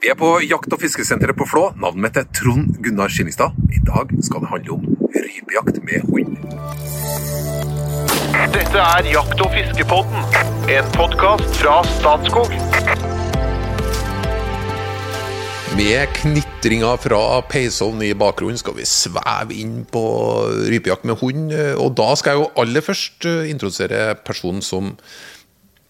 Vi er på jakt- og fiskesenteret på Flå. Navnet mitt er Trond Gunnar Skinnestad. I dag skal det handle om rypejakt med hund. Dette er Jakt- og fiskepodden, en podkast fra Statskog. Med knitringa fra peisovnen i bakgrunnen skal vi sveve inn på rypejakt med hund. Og da skal jeg jo aller først eh, introdusere personen som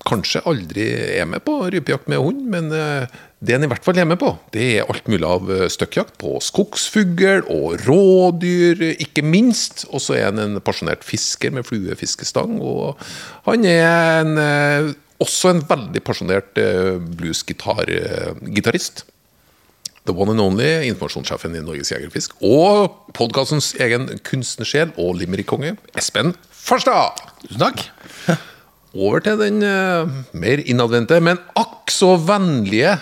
kanskje aldri er med på rypejakt med hund, men eh, det han i hvert fall er med på, det er alt mulig av eh, støkkjakt på skogsfugl og rådyr, ikke minst. Og så er han en pasjonert fisker med fluefiskestang, og han er en, eh, også en veldig pasjonert bluesgitarist. The one and only, informasjonssjefen i Norges Jegerfisk, og podkastens egen kunstnersjel og limerickkonge, Espen Farstad. Tusen takk. Over til den eh, mer innadvendte, men akk så vennlige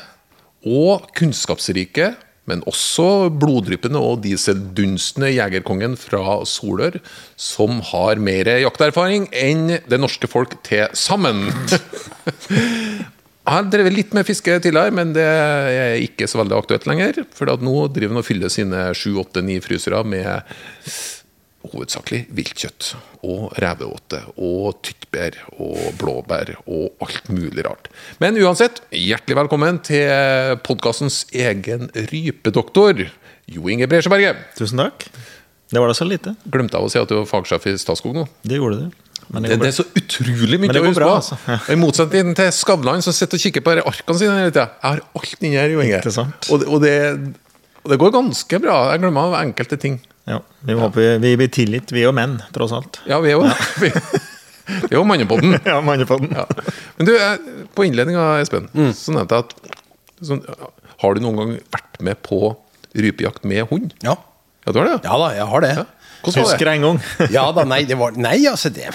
og kunnskapsrike, men også bloddryppende og dieseldunstende jegerkongen fra Solør, som har mer jakterfaring enn det norske folk til sammen. Jeg har drevet litt med fiske tidligere, men det er ikke så veldig aktuelt lenger. For nå driver han og fyller sine sju, åtte, ni frysere med hovedsakelig viltkjøtt. Og reveåte og tyttbær og blåbær og alt mulig rart. Men uansett, hjertelig velkommen til podkastens egen rypedoktor, Jo Inge Bresjeberget. Tusen takk. Det var da så lite. Glemte jeg å si at du var fagsjef i Statskog nå? Det gjorde du. Men Det, det det er så utrolig mye å huske på. altså. Ja. I motsetning til Skavlan, som sitter og kikker på arkene sine hele tida. Jeg har alt inni her, Jo Inge. Og, det- og, det, og det går ganske bra. Jeg glemmer av enkelte ting. Ja, vi håper ja. vi blir tilgitt, vi og menn, tross alt. Ja, vi er jo vi, vi er jo mannepodden. Ja, mannepodden. Ja. Men du, jeg- på innledninga, Espen, så nevnte jeg at så, Har du noen gang vært med på rypejakt med hund? Ja. Ja, du har det? ja da, jeg har det. Ja. Hvordan var Husker det? jeg en gang. Ja da, nei, det var Nei, altså, det,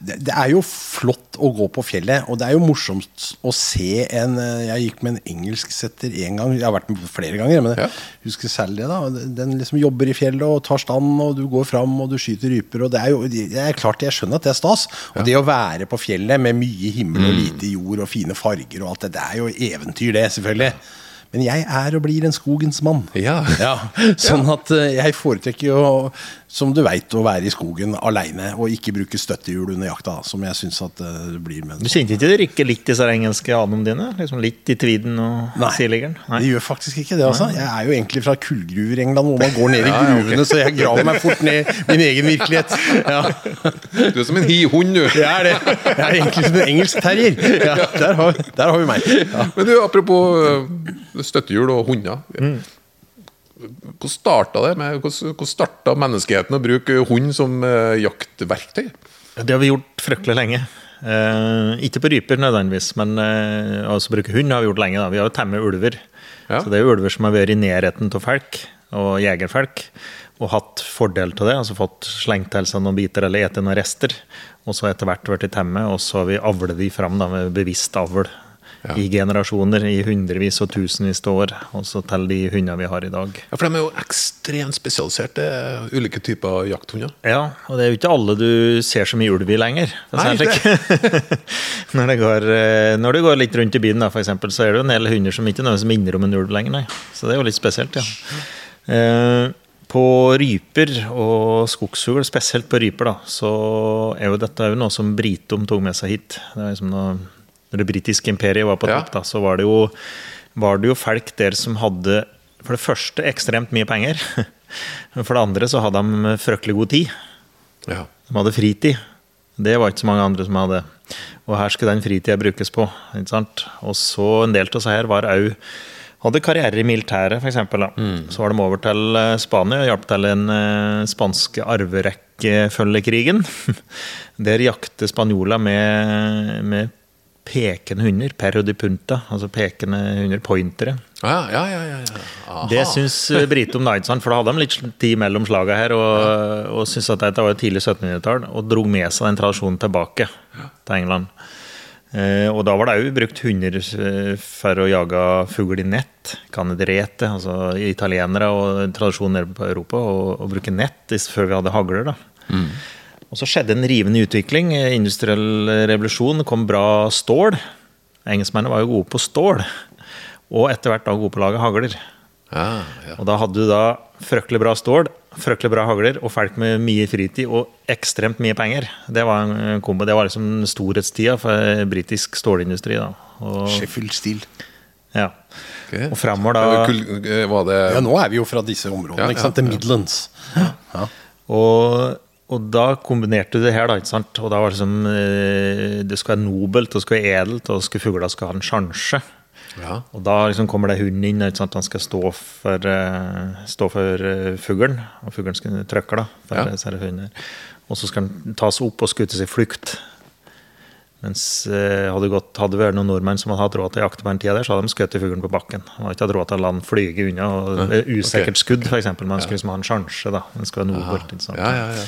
det, det er jo flott å gå på fjellet. Og det er jo morsomt å se en eh, Jeg gikk med en engelsksetter én gang. Jeg har vært med flere ganger, men Ja. jeg husker særlig det. da Den liksom jobber i fjellet og tar stand, og du går fram og du skyter ryper. Og det er jo det er klart jeg skjønner at det er stas. Og det å være på fjellet med mye himmel og lite jord og fine farger og alt det, det er jo eventyr, det, selvfølgelig. Men jeg er og blir en skogens mann. Ja. Ja, sånn at eh, jeg foretrekker jo, som du veit, å være i skogen aleine og ikke bruke støttehjul under jakta, som jeg syns at eh, det blir med Du kjente ikke det rykker litt i disse engelske anene dine? Liksom Litt i tviden og Nei, siligeren? det gjør faktisk ikke det. altså Jeg er jo egentlig fra kullgruver i England, hvor man går ned i ja, gruvene, så jeg graver meg fort ned i min egen virkelighet. Ja, Du er som en hi-hund, du. Jeg er det. Jeg er egentlig som en engelsk terrier. Ja, der, har, der har vi meg. Ja. Men du, apropos øh, støttehjul og hunder. Hvordan starta det? med Hvordan, starta menneskeheten å bruke hund som øh, jaktverktøy? Det har vi gjort fryktelig lenge. Eh, ikke på ryper nødvendigvis, men eh, altså bruke hund har vi gjort lenge. Da. Vi har jo temmet ulver. Ja. Så det er jo ulver som har vært i nærheten av folk, og jegerfolk, og hatt fordel av det. Altså fått slengt til seg noen biter eller spist noen rester. Og så etter hvert blitt temmet, og så har vi avlet de fram da, med bevisst avl. Ja. I generasjoner, i hundrevis og tusenvis av år. Og så til de hundene vi har i dag. Ja, For de er jo ekstremt spesialiserte, ulike typer jakthunder. Ja, og det er jo ikke alle du ser mye ulv i lenger. Nei, det når, det går, eh, når du går litt rundt i byen, da, for eksempel, så er det jo en del hunder som ikke nødvendigvis minner om en ulv lenger. Nei. Så det er jo litt spesielt, ja. Eh, på ryper og skogsfugl, spesielt på ryper, da, så er jo dette jo noe som britene tok med seg hit. Det er liksom noe, når det britiske imperiet var på Ja. topp, da, så var det, jo, var det jo folk der som hadde for det første ekstremt mye penger. Men for det andre så hadde de fryktelig god tid. Ja. De hadde fritid. Det var ikke så mange andre som hadde. Og her skulle den fritida brukes på. ikke sant? Og så en del av disse her var òg hadde karriere i militæret, f.eks. Mm. Så var de over til eh, Spania og hjalp til den eh, spanske arverekkefølgekrigen. Der jakter spanjoler med, med pekende hunder, perro di punta, altså pekende hunder, pointere. Ja, ja, ja. ja, ja. Det syns Brite om da, for da hadde de litt tid mellom slaga her, og, og syntes at dette var tidlig 1700-tall, og dro med seg den tradisjonen tilbake til England. Eh, og da var det òg brukt hunder eh, for å jage fugl i nett. Canadrete, altså italienere og tradisjonen nede på Europa, å bruke nett før vi hadde hagler. da. Og så skjedde en rivende utvikling. Industriell revolusjon, kom bra stål. Engelskmennene var jo gode på stål. og etter hvert da gode på å lage hagler. Ah, ja. Og da hadde du da fryktelig bra stål, fryktelig bra hagler og folk med mye fritid og ekstremt mye penger. Det var en kombo. Det var liksom storhetstida for britisk stålindustri. da. Og, Sheffield Steel. ja. Okay. og fremover da eh, Var det Ja, nå er vi jo fra disse områdene, Ja, ikke sant? ja, The ja. Midlands. Ja. Og, og da kombinerte du det her, da. ikke sant? Og da var det som eh, Det skal være nobelt, og det skal være edelt, og skulle fugla skal ha en sjanse. Ja. Og da liksom kommer det hunden inn, ikke sant? han skal stå for, eh, stå for eh, fuglen. Og fuglen skal trykke da, for Ja. disse hundene. Og så skal den tas opp og skutes i flukt. Mens eh, hadde, gått, hadde vært noen nordmenn som hadde hatt råd til å jakte på den tida, der, så hadde de skutt fuglen på bakken. De hadde ikke hatt råd til å la den flyge unna. Og, Ja, Usikkert okay. skudd, f.eks. Man skulle liksom ha en sjanse. da. Den skulle være nobelt. ikke sant? Ja, ja, ja.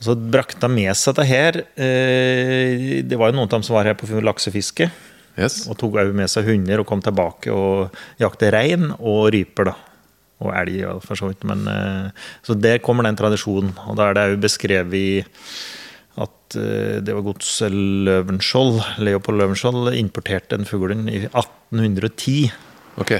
Så brakte de med seg det her. eh, Det var jo noen av dem som var her på laksefiske. Yes. Og tok òg med seg hunder og kom tilbake og jakte rein og ryper. da. Og elg, for så vidt. Men, eh, så der kommer den tradisjonen. Og da er det òg beskrevet i at eh, det var godset Løvenskiold, Leopold Løvenskiold, importerte den fuglen i 1810. Ok.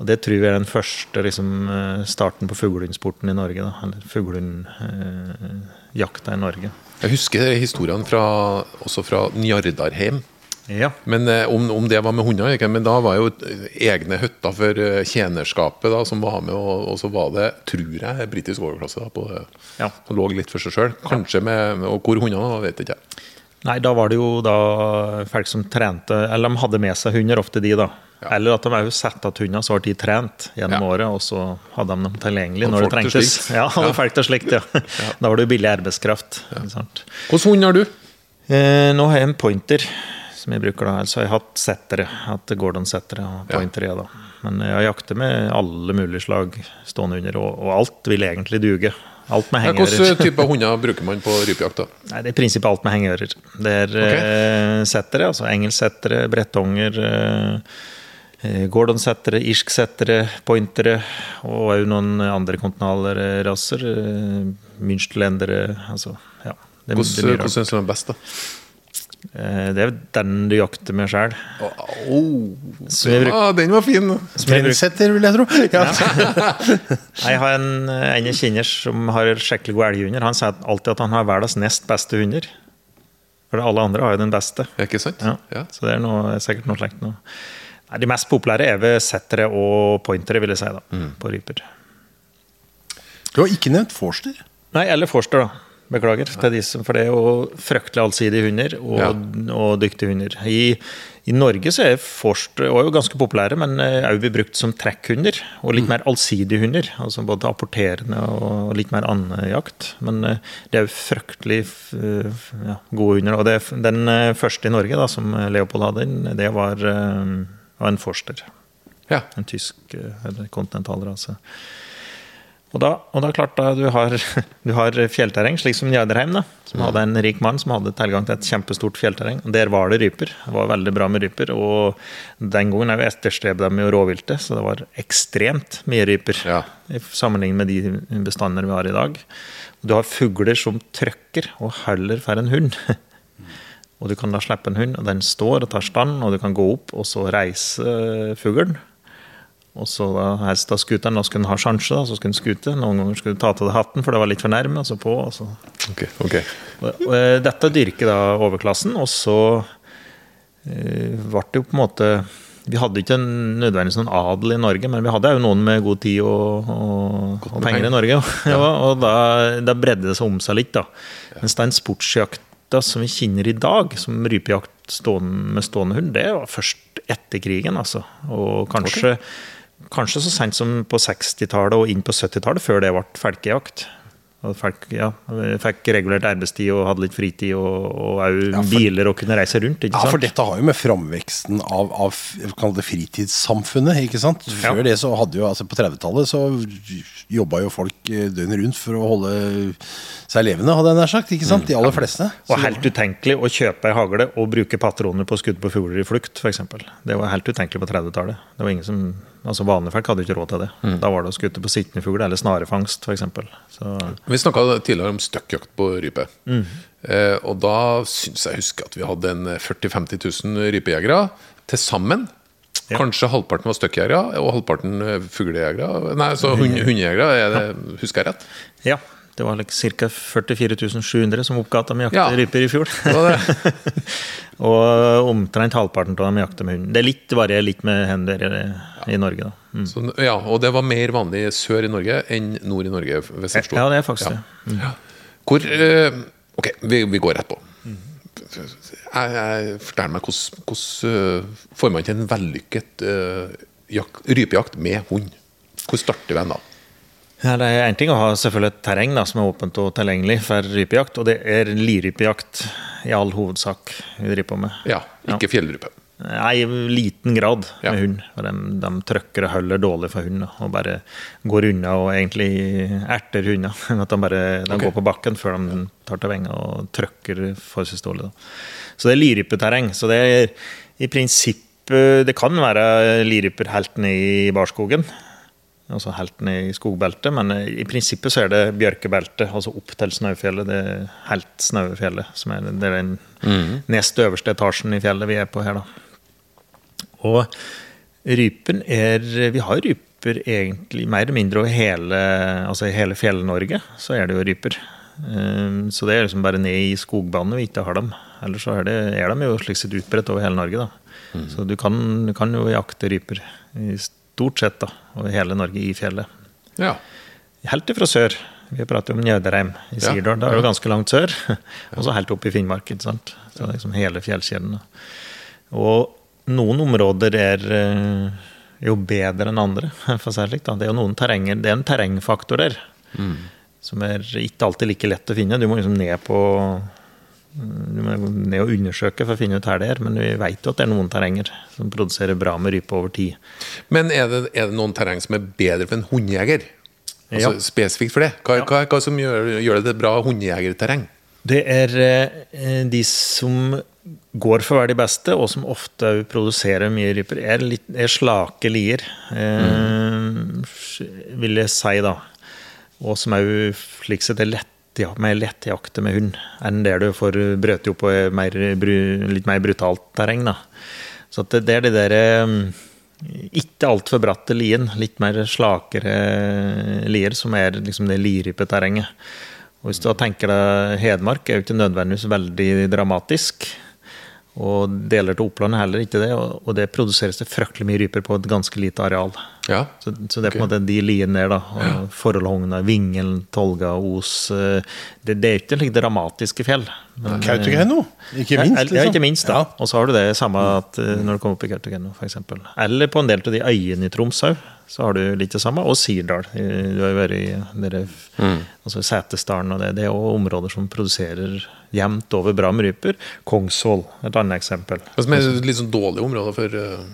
Og det tror vi er den første liksom, eh, starten på fuglehundsporten i Norge. Da. Eller fuglehundjakta i Norge. Jeg husker historiene fra, også fra Njardarheim. Ja. Men eh, om, om det var med hunder, ikke? men da var jo egne hytter for eh, tjenerskapet da, som var med, og, og så var det, tror jeg, britisk overklasse da, på, Ja. som lå litt for seg sjøl. Kanskje med Og hvor hundene var, vet ikke jeg. Nei, da var det jo da folk som trente Eller de hadde med seg hunder, ofte de, da. Ja. Eller at de òg satte at hundene, så ble de trent gjennom Ja. året, og så hadde de dem tilgjengelig når det trengtes. Ja, og Ja. folk til slikt, ja. Da var det jo billig arbeidskraft. Hvilken hund har du? Eh, nå har jeg en pointer som jeg bruker da. Altså, jeg har hatt settere. Hatt Gordon-settere og pointere. ja, da. Men jeg jakter med alle mulige slag stående under, og, og alt vil egentlig duge. Alt med Ja, hengeører. Hvilken type hunder bruker man på rypejakt? da? Nei, det er i prinsippet alt med hengeører. Det er eh, settere, altså engelsksettere, brettonger, eh, eh, Gordon-settere, irsk-settere, pointere, og òg noen andre kontinentalraser. Münchlendere Münchtsländere, altså ja. Det, Hvordan hvordan syns du den er best? da? Eh, det er den du jakter med sjøl. Oh, oh. ja, den var fin! Trendsetter, vil jeg tro. Ja. Jeg har en, en jeg kjenner som har skikkelig god elghunder. Han sier alltid at han har verdens nest beste hunder. For alle andre har jo den beste. Er ikke sant? Ja. Ja. Så det er noe, sikkert noe slikt noe. Nei, de mest populære er ved settere og pointere, vil jeg si, da, Mm. på ryper. Du har ikke nevnt Forster. Nei, eller forster, da. Beklager. Til de som, for det er jo fryktelig allsidige hunder og, Ja. og dyktige hunder. I, I Norge så er forster også er jo ganske populære, men òg blir brukt som trekkhunder. Og Mm. litt mer allsidige hunder. Altså både apporterende og litt mer andejakt. Men eh, det er jo fryktelig eh, ja, gode hunder. Og det, den eh, første i Norge da, som Leopold hadde, inn, det var, var en forster. Ja. En tysk eh, eller kontinentalrase. Og da, og da klart da du har, du har fjellterreng, slik som Njarderheim, da, som hadde en rik mann som hadde tilgang til et kjempestort fjellterreng. Der var det ryper. Det var veldig bra med ryper. Og den gangen er vi etterstrebet de jo rovviltet, så det var ekstremt mye ryper. Ja. I sammenlignet med de bestander vi har i dag. Du har fugler som trøkker og heller for en hund. Og du kan da slippe en hund, og den står og tar stand, og du kan gå opp, og så reise fuglen. Og så da helst da skuteren, da skulle den ha sjanse, så skulle den skute. Noen ganger skulle du ta til deg hatten, for det var litt for nærme, og så på. Og så. Ok. ok. Og, og, eh, dette dyrker da overklassen, og så eh, ble det jo på en måte Vi hadde ikke nødvendigvis noen adel i Norge, men vi hadde jo noen med god tid og, og, og penger i Norge. Ja. og da, da bredde det seg om seg litt, da. Mens den sportsjakta som vi kjenner i dag, som rypejakt stående, med stående hund, det var først etter krigen, altså. Og kanskje, kanskje så sent som på 60-tallet og inn på 70-tallet, før det ble felkejakt. Og folk ja, fikk regulert arbeidstid og hadde litt fritid og og ja, for- biler og kunne reise rundt. ikke Ja, for dette har jo med framveksten av, av det fritidssamfunnet, ikke sant. Før Ja. det så hadde jo, altså på 30-tallet så jobba jo folk eh, døgnet rundt for å holde seg levende, hadde jeg nær sagt. Ikke sant? De aller fleste. Og helt utenkelig å kjøpe ei hagle og bruke patroner på skudd på fugler i flukt, f.eks. Det var helt utenkelig på 30-tallet. Det var ingen som, altså Vanlige folk hadde ikke råd til det. Da var det å skutte på sittende fugl eller snarefangst, f.eks. Så Vi snakka tidligere om støkkjakt på rype. Eh, og da syns jeg husker at vi hadde en 40 000-50 000 rypejegere til sammen. Ja. Kanskje halvparten var støkkjegere og halvparten eh, fuglejegere? Nei, så hund, hundejegere, er det, husker jeg rett? Ja. Det var like ca. 44 700 som oppga at de jakter Ja. ryper i fjor. Det det. og omtrent halvparten av dem jakter med hund. Det er litt, varierer litt med hender i, Norge. Mm. Så, ja, og det var mer vanlig sør i Norge enn nord i Norge, hvis jeg forstår. Ja, det er faktisk det. Mm. Hvor eh, Ok, vi, vi går rett på. Jeg, jeg, fortell meg hvordan, hvordan eh, får man til en vellykket uh, jak- rypejakt med hund? Hvor starter vi en da? Ja, det er en ting å ha selvfølgelig et terreng da, som er åpent og tilgjengelig for rypejakt, og det er lirypejakt i all hovedsak vi driver på med. Ja, ikke fjellrype. Nei, i liten grad med Ja. hund. De, de trøkker og holder dårlig for hund og bare går unna og egentlig erter hunder. At de bare de okay. går på bakken før de tar til venga og trøkker forholdsvis. Så det er lirypeterreng. Så det er i prinsippet Det kan være liryper helt ned i barskogen. Altså helt ned i skogbeltet, men i prinsippet så er det bjørkebeltet, altså opp til Snaufjellet. Det er helt snaue fjellet, som er, det er den nest øverste etasjen i fjellet vi er på her, da. Og rypen er Vi har ryper egentlig mer eller mindre over hele, altså hele Fjell-Norge. Så er det jo ryper. Um, Så det er liksom bare ned i skogbanene vi ikke har dem. Ellers så er, det, er de jo slik sett utbredt over hele Norge. da. Så du kan, du kan jo jakte ryper i stort sett da, over hele Norge i fjellet. Ja. Helt ifra sør. Vi prater om Njødreim i Ja, Da Det er det jo ganske langt sør. Og så helt opp i Finnmark. ikke sant? Så det er liksom hele fjellkjeden. Og noen områder er eh, jo bedre enn andre. for slik. da. Det er jo noen terrenger, det er en terrengfaktor der. Mm. Som er ikke alltid like lett å finne. Du må liksom ned på du må ned og undersøke for å finne ut her det er, men vi vet jo at det er noen terrenger som produserer bra med rype over tid. Men er det, er det noen terreng som er bedre for en hundejeger? Altså Ja. Spesifikt for det? Hva, hva, hva som gjør, gjør det til bra hundejegerterreng? Det er eh, de som går for å være de beste, og som ofte produserer mye ryper, er, litt, er slake lier, eh, vil jeg si, da. Og som òg slik sett er lett, ja, mer lettjakte med hund enn det du får brøte opp på mer, litt mer brutalt terreng. da. Så det, det er de der eh, ikke altfor bratte lien, litt mer slakere lier, som er liksom det lirypeterrenget. Og hvis du tenker deg Hedmark, er jo ikke nødvendigvis veldig dramatisk. Og deler til Oppland er heller ikke det. Og det produseres det fryktelig mye ryper på et ganske lite areal. Ja. Så, så det er på en okay. måte de liene der, da. Og Forholdhogna, Vingelen, Tolga, Os eh, det, det er ikke like dramatiske fjell. Kautokeino, ikke minst. ja, Liksom. ikke minst da. Ja. Og så har du det samme at, eh, når du kommer opp i Kautokeino, eksempel Eller på en del av de øyene i Troms òg, så har du litt det samme. Og Sirdal. Eh, Du har jo vært i dere, altså Setesdalen, og det, det er jo områder som produserer jevnt over bra med ryper. Kongsvoll, et annet eksempel. Som er litt sånn dårlige områder for eh,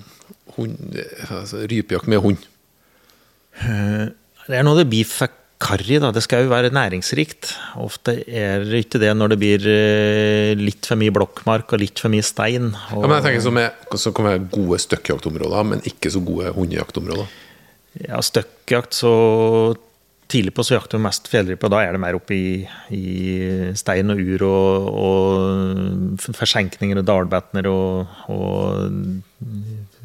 hund, altså, rypejakt med hund? Det er noe det blir for karri, da. Det skal jo være næringsrikt. Ofte er det ikke det når det blir eh, litt for mye blokkmark og litt for mye stein. Og, Ja, men jeg tenker som, er, så kan være gode støkkjaktområder, men ikke så gode hundejaktområder. Ja, støkkjakt så Tidlig på så jakter vi mest fjellrype, og da er det mer oppe i, i stein og ur og, og forsenkninger og dalbetner og, og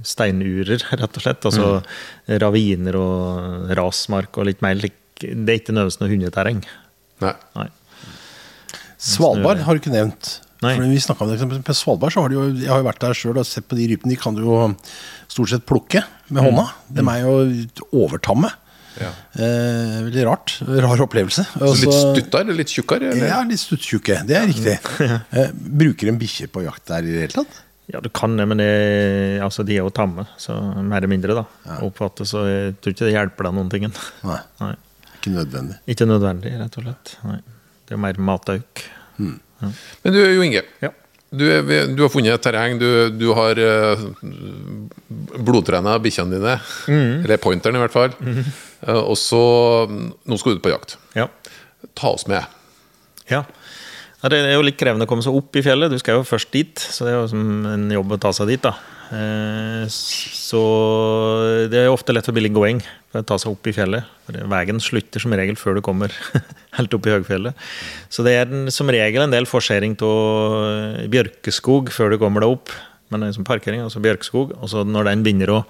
steinurer, rett og slett. Altså raviner og rasmark og litt mer Det er ikke nødvendigvis noe hundeterreng. Nei. Nei. Svalbard har du ikke nevnt. Nei. For vi om det, På Svalbard så har de jo, jeg har jo vært der sjøl og sett på de rypene. De kan du jo stort sett plukke med Mm. hånda. De er jo overtamme. Ja. Eh, veldig rart. Rar opplevelse. Så litt stutta eller litt tjukkere? Eller? Ja, litt stuttjukke. Det er riktig. Eh, bruker en bikkje på jakt der i det hele tatt? Ja, du kan det, men det, altså, de er jo tamme, så mer eller mindre, da. Oppfattes, så jeg tror ikke det hjelper deg noen ting. Nei, Nei. ikke nødvendig. Ikke nødvendig, rett og slett. Nei. Det er mer matauk. Men du, Jo Inge. Ja. Du, er- du har funnet et terreng. Du, du har uh, blodtrena bikkjene dine. Eller pointeren, i hvert fall. Eh, og så Nå skal du ut på jakt. Ja. Ta oss med. ja. Det er jo litt krevende å komme seg opp i fjellet. Du skal jo først dit, så det er jo som en jobb å ta seg dit. da. Eh, Så det er jo ofte lett for billig going for å ta seg opp i fjellet. Veien slutter som regel før du kommer helt opp i høgfjellet. Så det er som regel en del forsering av bjørkeskog før du kommer deg opp. Men det er liksom parkering, altså bjørkeskog. Og så når den begynner å,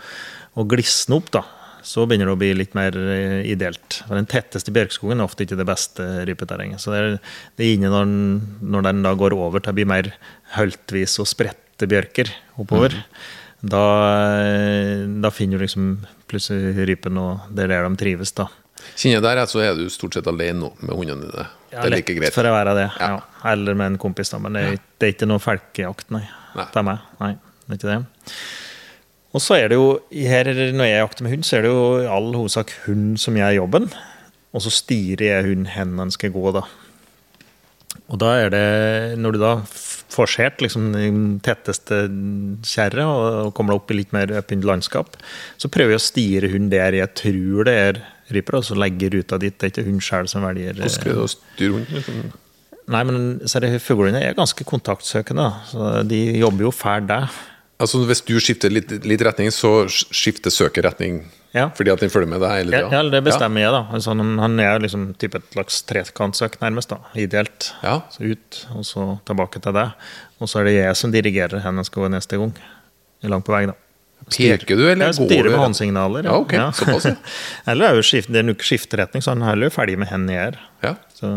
å glisne opp, da, så begynner det å bli litt mer eh, ideelt. For Den tetteste bjørkskogen er ofte ikke det beste rypeterrenget. Så det er, det er inne når, den- når den da går over til å bli mer høltvis og spredte bjørker oppover. Da, eh, da finner du liksom plutselig rypen, og det er der de trives, da. Kjenner jeg der, så er du stort sett alene nå med hundene dine. Ja, det er like greit. For å være det. Ja. Ja. Eller med en kompis, da. Men det det er ikke noe felkejakt, nei. Nei. Det er meg. Nei, det er ikke det. Og så er det jo her, Når jeg jakter med hund, så er det jo i all hovedsak hund som gjør jobben. Og så styrer jeg hunden hen den skal gå, da. Og da er det, når du da får skjært liksom, den tetteste kjerret og kommer deg opp i litt mer åpent landskap, så prøver jeg å styre hunden der jeg tror det er ryper, og så legge ruta dit. Det er ikke hun sjøl som velger Hvordan skal du styre hunden? Liksom? Nei, men er fuglene er ganske kontaktsøkende. Så de jobber jo fælt der. Altså, hvis du skifter litt, litt retning, så skifter søket retning Ja. fordi at den følger med deg hele Ja, tida? ja, det bestemmer jeg, da. Altså, han, han er liksom type et slags trekantsøk, nærmest. da, Ideelt. Ja. Så ut, og så tilbake til deg. Og så er det jeg som dirigerer hvor jeg skal gå neste gang. Langt på vei, da. Peker du, eller Jeg går styrer du? med håndsignaler. Ja, ok, såpass, ja. Eller er jo skift, det er nok skifteretning, så han er heller ferdig med hendene jeg er. Ja. Så,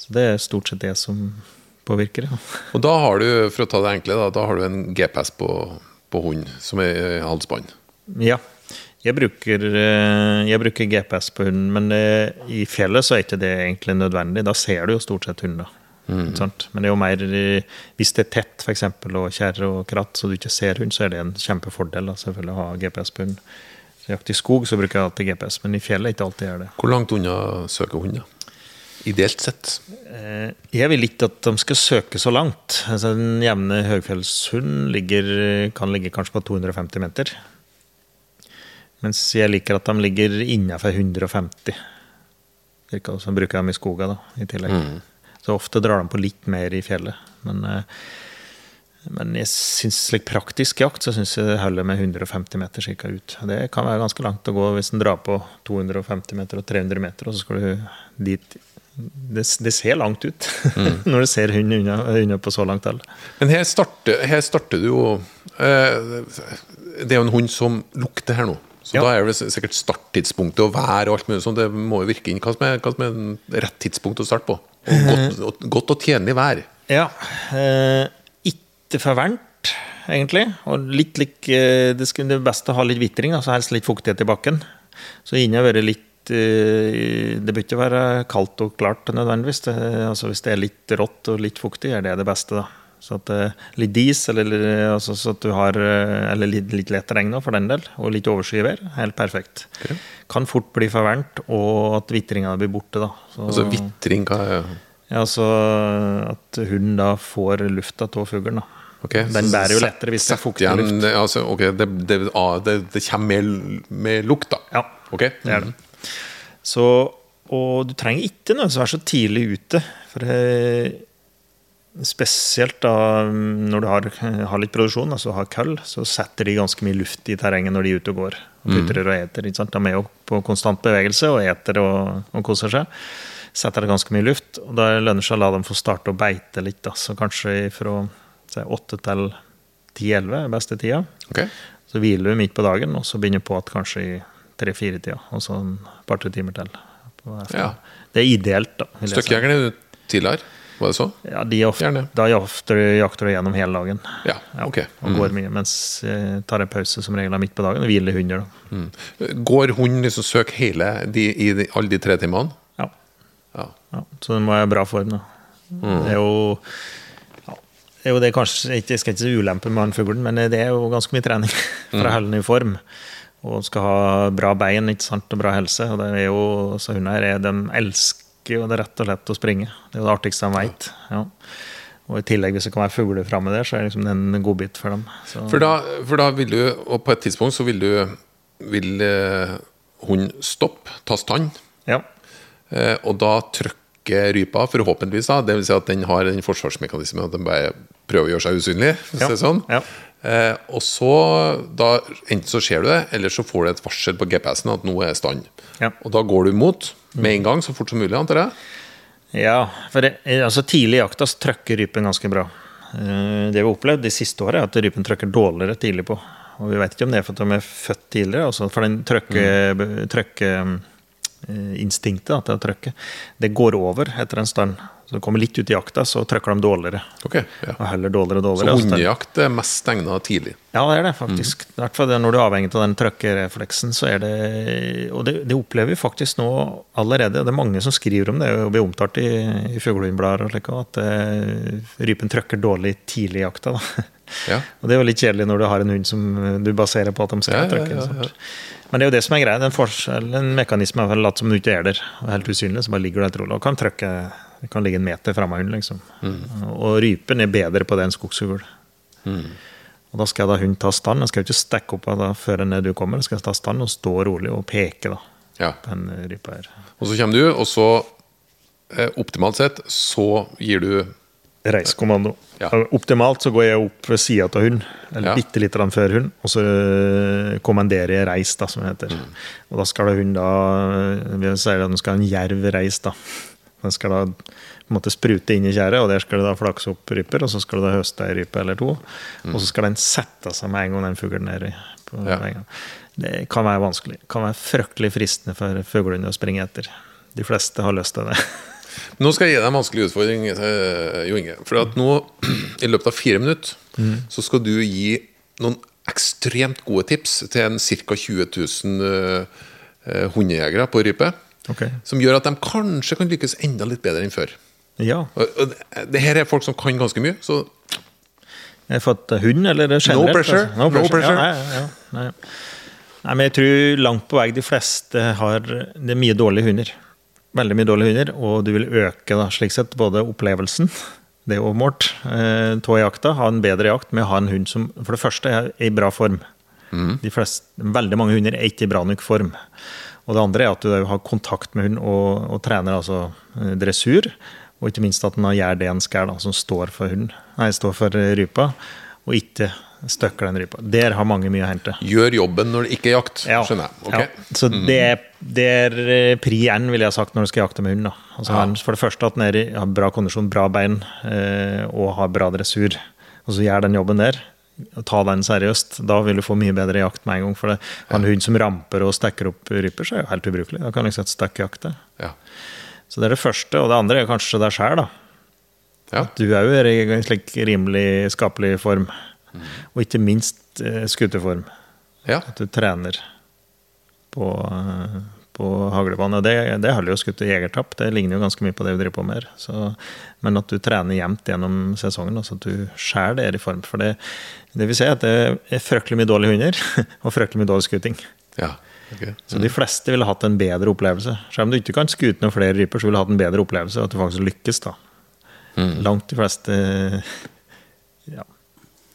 så det er stort sett det som påvirker. Og da har du, for å ta det enkle, da, da har du en GPS på, på hund som er i halsbånd. Ja. Jeg bruker, eh, jeg bruker GPS på hunden, men eh, i fjellet så er ikke det egentlig nødvendig. Da ser du jo stort sett hunden. Ikke? Men det er jo mer eh, hvis det er tett, for eksempel, og kjerre og kratt, så du ikke ser hund, så er det en kjempefordel da, selvfølgelig å ha GPS på hund. Så Jakt i skog så bruker jeg alltid GPS, men i fjellet ikke alltid gjør det. Hvor langt unna søker hund, da? Ideelt sett. Eh, Jeg vil ikke at de skal søke så langt. Altså, en jevne høgfjellshund ligger, kan ligge kanskje på 250 meter. Mens jeg liker at de ligger innenfor 150. Cirka, så bruker dem i skogen da, i tillegg. Så ofte drar de på litt mer i fjellet. Men, eh, men jeg synes slik praktisk jakt så syns jeg det holder med 150 meter cirka ut. Det kan være ganske langt å gå hvis en drar på 250 meter og 300 meter, og så skal du dit det, det ser langt ut når du ser hund unna, unna på så langt hold. Men her starter, her starter du jo eh, Det er jo en hund som lukter her nå. Så Ja. da er det sikkert starttidspunktet og vær og alt mulig sånn. Det må jo virke inn. Hva som er, hva som er rett tidspunkt å starte på? Og godt, og, godt og tjenlig vær. Ja. Eh, ikke for varmt, egentlig. Og litt lik eh, Det skulle det beste å ha litt vitring, altså helst litt fuktighet i bakken. Så inni har vært litt Det bør ikke være kaldt og klart nødvendigvis. Det, altså hvis det er litt rått og litt fuktig, er det det beste, da. Så at eh, Litt dis, eller altså, så at du har eh, Eller litt, litt lett regn for den del, og litt overskyvær. Helt perfekt. Kan fort bli for varmt, og at vitringa blir borte, da. Så, Altså vitring hva er ja, altså at hunden da får lufta av fuglen. da. Okay, Den bærer jo lettere hvis det er fuktig luft. Altså, okay, det, det, ah, det, det kommer med, med lukt, da. Ja, okay. det er det. Så, og du trenger ikke nødvendigvis være så tidlig ute. For det, spesielt da mm, når du har, har litt produksjon, altså har køll, så setter de ganske mye luft i terrenget når de er ute og går. Og putrer og eter. Ikke sant? De er jo på konstant bevegelse og eter og, og koser seg. Setter det ganske mye luft. Og da lønner det seg å la dem få starte å beite litt. Da. Så kanskje fra si, 8 til 10-11 er beste tida. Okay. Så hviler du midt på dagen, og så begynner på at kanskje i tre-fire-tida. Og så en par-tre timer til. på. Ja. Det er ideelt, da. vil jeg si. Støkkjegeren er du tidligere, var det så? Ja, de ofte, Gjerne. da jakter, jakter du gjennom hele dagen. Ja, ok. Og går mye, mens jeg tar en pause som regel midt på dagen og hviler hunder. Da. Mm. Går hunden liksom søk hele de, i de, alle de tre timene? Ja. Ja. ja. Så den må være i bra form. Da. Det er jo jo, det er kanskje, Jeg skal ikke si ulempe med han fuglen, men det er jo ganske mye trening for å holde den i form. Og skal ha bra bein ikke sant, og bra helse. Og det er jo, så hunder er, de elsker jo det rett og slett å springe. Det er jo det artigste de vet. Ja. Og i tillegg, hvis det kan være fugler framme der, så er det liksom en godbit for dem. Så, For da, for da vil du, og på et tidspunkt så vil du vil eh, hunden stoppe, ta stand, ja. eh, og da trykker rypa, forhåpentligvis, da, det vil si at den har den forsvarsmekanismen at den bare prøver å gjøre seg usynlig. ja. sånn. Ja. Eh, og så, da, enten så ser du det, eller så får du et varsel på GPS-en at nå er stand. Ja. Og da går du imot med en gang, så fort som mulig, antar jeg. Ja, for det, altså tidlig i jakta så trøkker rypen ganske bra. Eh, Det vi har opplevd de siste årene, er at rypen trøkker dårligere tidlig på. Og vi vet ikke om det er for at de er født tidligere. Altså for den trøkkeinstinktet mm. til å trøkke, det går over etter en stund. Så det kommer litt ut i jakta, så trykker de dårligere. Okay, ja. Og heller dårligere og dårligere. Så hundejakt er mest egna tidlig. Ja, det er det faktisk. I hvert fall når du er avhengig av den trykkerefleksen. så er det Og det, det opplever vi faktisk nå allerede. og Det er mange som skriver om det, og blir omtalt i, i fuglehundblader at uh, rypen trøkker dårlig tidlig i jakta. Ja. Og det er jo litt kjedelig når du har en hund som du baserer på at de skal Ja, ja, trøkke. ja, ja. Men det er jo det som er greia. Den forskjell, en mekanisme er vel at som du ikke er der, er helt usynlig, så bare ligger du der trolig og kan trykke det kan ligge en meter framme av hunden. liksom. Mm. Og rypen er bedre på det enn skogsfugl. Og da skal da hunden ta stand. Den skal jo ikke stikke opp da før ned du kommer. Den skal ta stand og stå rolig og peke da, Ja. på den rypa her. Og så kommer du, og så eh, optimalt sett så gir du Reiskommando. Ja. Optimalt så går jeg opp ved sida av hunden, eller Ja. bitte litt før hunden, og så øh, kommanderer jeg reis, da, som det heter. Mm. Og da skal hunden da Vi sier at den skal ha en jerv reis, da. Den skal da på en måte sprute inn i tjæret, og der skal det da flakse opp ryper, og så skal du da høste ei rype eller to. Og så skal den sette seg med en gang den fuglen er i. Mm. Ja. Det kan være vanskelig. Det kan være fryktelig fristende for fuglene å springe etter. De fleste har lyst til det. Nå skal jeg gi deg en vanskelig utfordring, eh, Jo Inge. For at nå, i løpet av fire minutter, så skal du gi noen ekstremt gode tips til en ca. 20 000 eh, eh, hundejegere på rype. Ok. Som gjør at de kanskje kan lykkes enda litt bedre enn før. Ja. Og, det- det her er folk som kan ganske mye, så Jeg har fått hund, eller generelt? pressure. Altså. No No pressure. pressure. Ja, nei, ja, nei. nei, men jeg tror langt på vei de fleste har Det er mye dårlige hunder. Veldig mye dårlige hunder, og du vil øke da, slik sett både opplevelsen det er overmålt. målt, tå i jakta. Ha en bedre jakt med å ha en hund som for det første er i bra form. De fleste, veldig mange hunder er ikke i bra nok form. Og det andre er at du har kontakt med hund og, og trener altså eh, dressur. Og ikke minst at den gjør det en skal, som står for hund, nei, står for eh, rypa, og ikke støkker den rypa. Der har mange mye å hente. gjør jobben når det ikke er jakt. Ja. Skjønner jeg. Okay. Ja. Så det, er- det er eh, pri N, vil jeg sagt, når du skal jakte med hund. Altså, Ja. For det første at den i, har bra kondisjon, bra bein eh, og har bra dressur. Og så gjør den jobben der. Ta den seriøst. Da vil du få mye bedre jakt med en gang. For det, en hund som ramper og stikker opp ryper, så er jo helt ubrukelig. Da kan du ikke stikke jakte. Ja. Så det er det første. Og det andre er kanskje deg sjæl, da. Ja. Du er jo i en slik rimelig skapelig form. Og ikke minst eh, skuteform. ja. At du trener på, eh, på haglebane. Det, det holder jo å skutte jegertapp. Det ligner jo ganske mye på det vi driver på med her. Så, men at du trener jevnt gjennom sesongen, altså at du sjæl er i form. For det, det vil si at det er fryktelig mye dårlige hunder og fryktelig mye dårlig skuting. ja. Okay. Så de fleste ville hatt en bedre opplevelse. Selv om du ikke kan skute noen flere ryper, så ville du hatt en bedre opplevelse, og at du faktisk lykkes. da. Langt de fleste ja,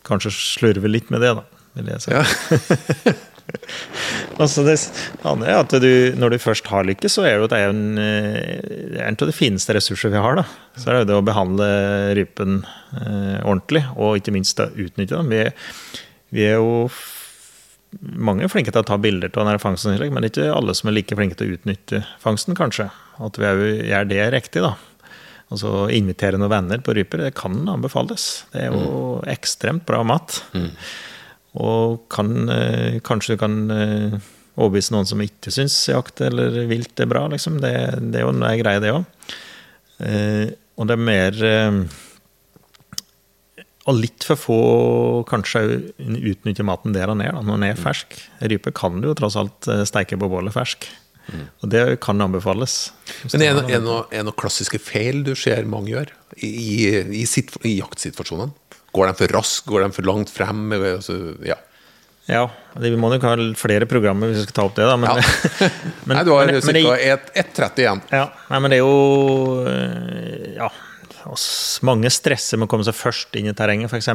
kanskje slurver litt med det, da, vil jeg si. Ja. Altså det andre er at du, når du først har lykkes, så er jo det en, eh, det er en av de fineste ressurser vi har. da. Så er det jo det å behandle rypen eh, ordentlig, og ikke minst da utnytte dem. Vi, vi er jo mange er flinke til å ta bilder av denne fangsten, men ikke alle som er like flinke til å utnytte fangsten, kanskje. At vi er gjør det riktig, da. Altså invitere noen venner på ryper, det kan anbefales. Det er jo ekstremt bra mat. Og kan, eh, kanskje du kan eh, overbevise noen som ikke syns jakt eller vilt er bra. Liksom. Det, det er jo en greie, det òg. Eh, og det er mer eh, Og litt for få kanskje utnytter maten der han er, da, når den er fersk. Rype kan du jo tross alt eh, steike på bålet fersk. Og det kan anbefales. Men er det noen klassiske feil du ser mange gjør i, i, i, i jaktsituasjonene? Går de for raskt? Går de for langt frem? Altså, ja. Ja, vi må nok ha flere programmer hvis vi skal ta opp det, da. Men, Ja. men, Nei, du har ca. 1,30 igjen. Ja, nei, men det er jo øh, Ja. Mange stresser med å komme seg først inn i terrenget, f.eks.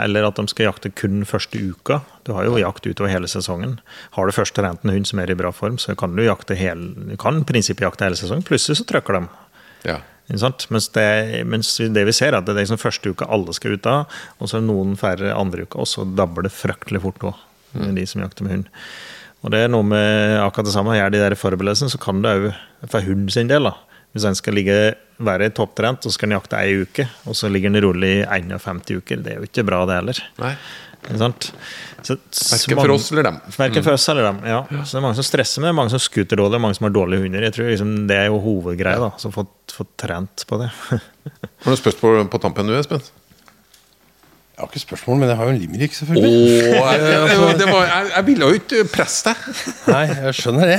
Eller at de skal jakte kun første uka. Du har jo jakt utover hele sesongen. Har du først trent en hund som er i bra form, så kan du jakte hele, du kan i prinsippet jakte hele sesongen. Plutselig så trykker de. Ja. Mens, det, mens det vi ser, er at det er liksom første uka alle skal ut av, og så er det noen færre andre uka, og så dabber det fryktelig fort òg, de som jakter med hund. Og det er noe med akkurat det samme. Gjør de der forberedelsene, så kan det òg, for hund sin del, da, Hvis en skal ligge, være topptrent og så skal en jakte ei uke, og så ligger en rolig i 51 uker, det er jo ikke bra, det heller. Nei. Ikke sant? Så, Verken for oss eller dem. Verken for oss eller dem. Ja. Så det er mange som stresser med det, mange som skuter dårlig, mange som har dårlige hunder. Jeg tror liksom Det er jo hovedgreia, da. Så få få trent på det. Har du spørsmål på, på tampen du, Espen? Jeg har ikke spørsmål, men jeg har jo en limerick, selvfølgelig. jeg, jeg, det var, jeg, jeg ville jo ikke presse deg. Nei, jeg skjønner det.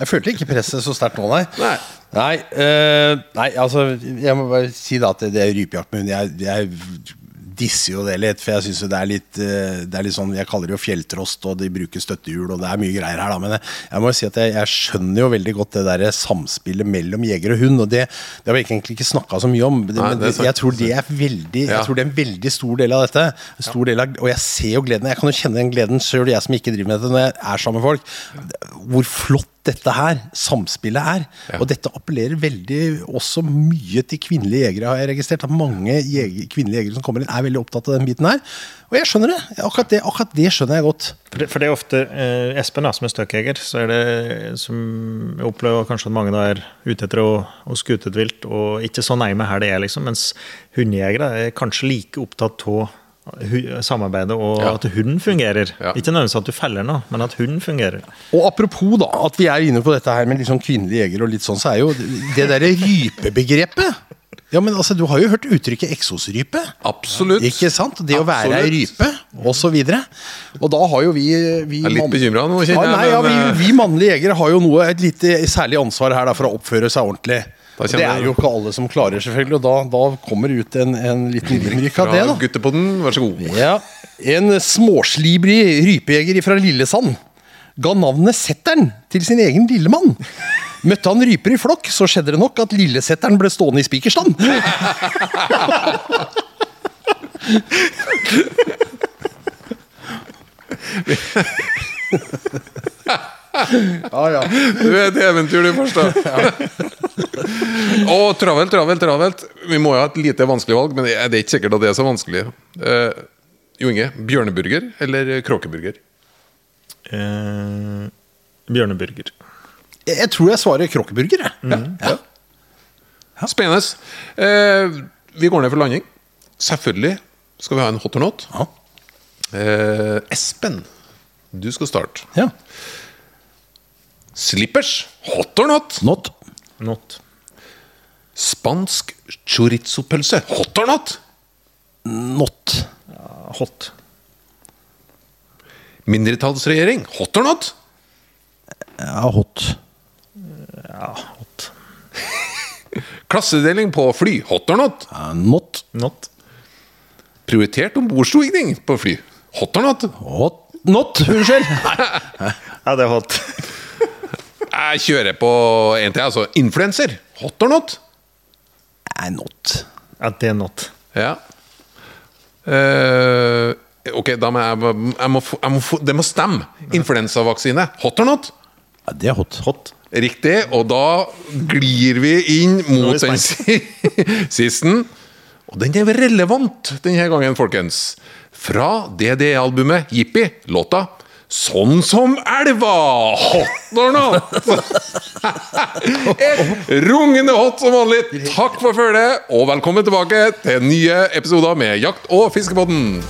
jeg følte ikke presset så sterkt nå, nei. Nei. Nei, uh, nei, altså Jeg må bare si da at det, det er rypejakt med hund. Jeg, jeg disser jo det litt, for jeg syns det er litt eh, Det er litt sånn Jeg kaller det jo fjelltrost, og de bruker støttehjul, og det er mye greier her, da. Men jeg, jeg må jo si at jeg, jeg skjønner jo veldig godt det der samspillet mellom jeger og hund, og det, det har vi egentlig ikke snakka så mye om. Det, Nei, men jeg tror det er veldig Jeg tror det er en veldig stor del av dette. Stor del av, og jeg ser jo gleden. Jeg kan jo kjenne den gleden sjøl, jeg som ikke driver med dette, når jeg er sammen med folk. Hvor flott dette her, samspillet er. Ja. Og dette appellerer veldig også mye til kvinnelige jegere, har jeg registrert. At mange jeger, kvinnelige jegere som kommer inn, er veldig opptatt av den biten her. Og jeg skjønner det. Akkurat det, akkurat det skjønner jeg godt. For det, for det er ofte eh, Espen, da, som er støkkjeger, så er det som jeg opplever kanskje at mange da er ute etter å, å skute et vilt, og ikke så nærme her det er, liksom. Mens hundejegere er kanskje like opptatt av samarbeidet og Ja. at hunden fungerer. Ja. Ikke nødvendigvis at du feller noe, men at hunden fungerer. Og apropos da, at vi er inne på dette her med sånn kvinnelige jegere og litt sånn, så er jo det derre rypebegrepet Ja, men altså, du har jo hørt uttrykket eksosrype. Absolutt. Ikke sant? Det å være ei rype, rype, og så videre. Og da har jo vi, vi Jeg er litt bekymra nå, kjenner jeg, nei, ja, vi, eh, vi mannlige jegere har jo noe, et lite særlig ansvar her da, for å oppføre seg ordentlig. Det er jo ikke alle som klarer, selvfølgelig. Og da, da kommer ut en, en liten innrykk av det, da. guttepodden, vær så god. Ja, En småslibrig rypejeger fra Lillesand ga navnet Setteren til sin egen lillemann. Møtte han ryper i flokk, så skjedde det nok at lillesetteren ble stående i spikerstand. ja, ja. Du er et eventyr, du, forstår. da. Å, travelt, travelt, travelt. Vi må jo ha et lite vanskelig valg, men det er ikke sikkert at det er så vanskelig. Eh, jo Inge, bjørneburger eller kråkeburger? Eh, bjørneburger. Jeg, jeg tror jeg svarer kråkeburger, jeg. Ja. Spennende. Eh, vi går ned for landing. Selvfølgelig skal vi ha en hot or not. Ja. Eh, Espen, du skal starte. ja. Slippers, hot or not? Not. Not. Spansk chorizo-pølse, hot or not? Not. Hot. Mindretallsregjering, hot or not? Ja, hot. Ja, hot. Klassedeling på fly, hot or not? Not. Not. Prioritert ombordstigning på fly, hot or not? Hot. Not, unnskyld. Ja, det er hot. Jeg kjører på en til, altså. Influenser, hot or not? Nei, not. Ja, det er not. Ja. Uh, ok, da må jeg, jeg, må, jeg må Det må stemme. Influensavaksine, hot or not? Ja, det er hot. Hot. Riktig, og da glir vi inn mot er den si- sisten. Og den er relevant denne gangen, folkens. Fra DDE-albumet Jippi, låta 'Sånn som elva'. Hot or not? Rungende hot som vanlig. Takk for følget, og velkommen tilbake til nye episoder med Jakt- og fiskepodden.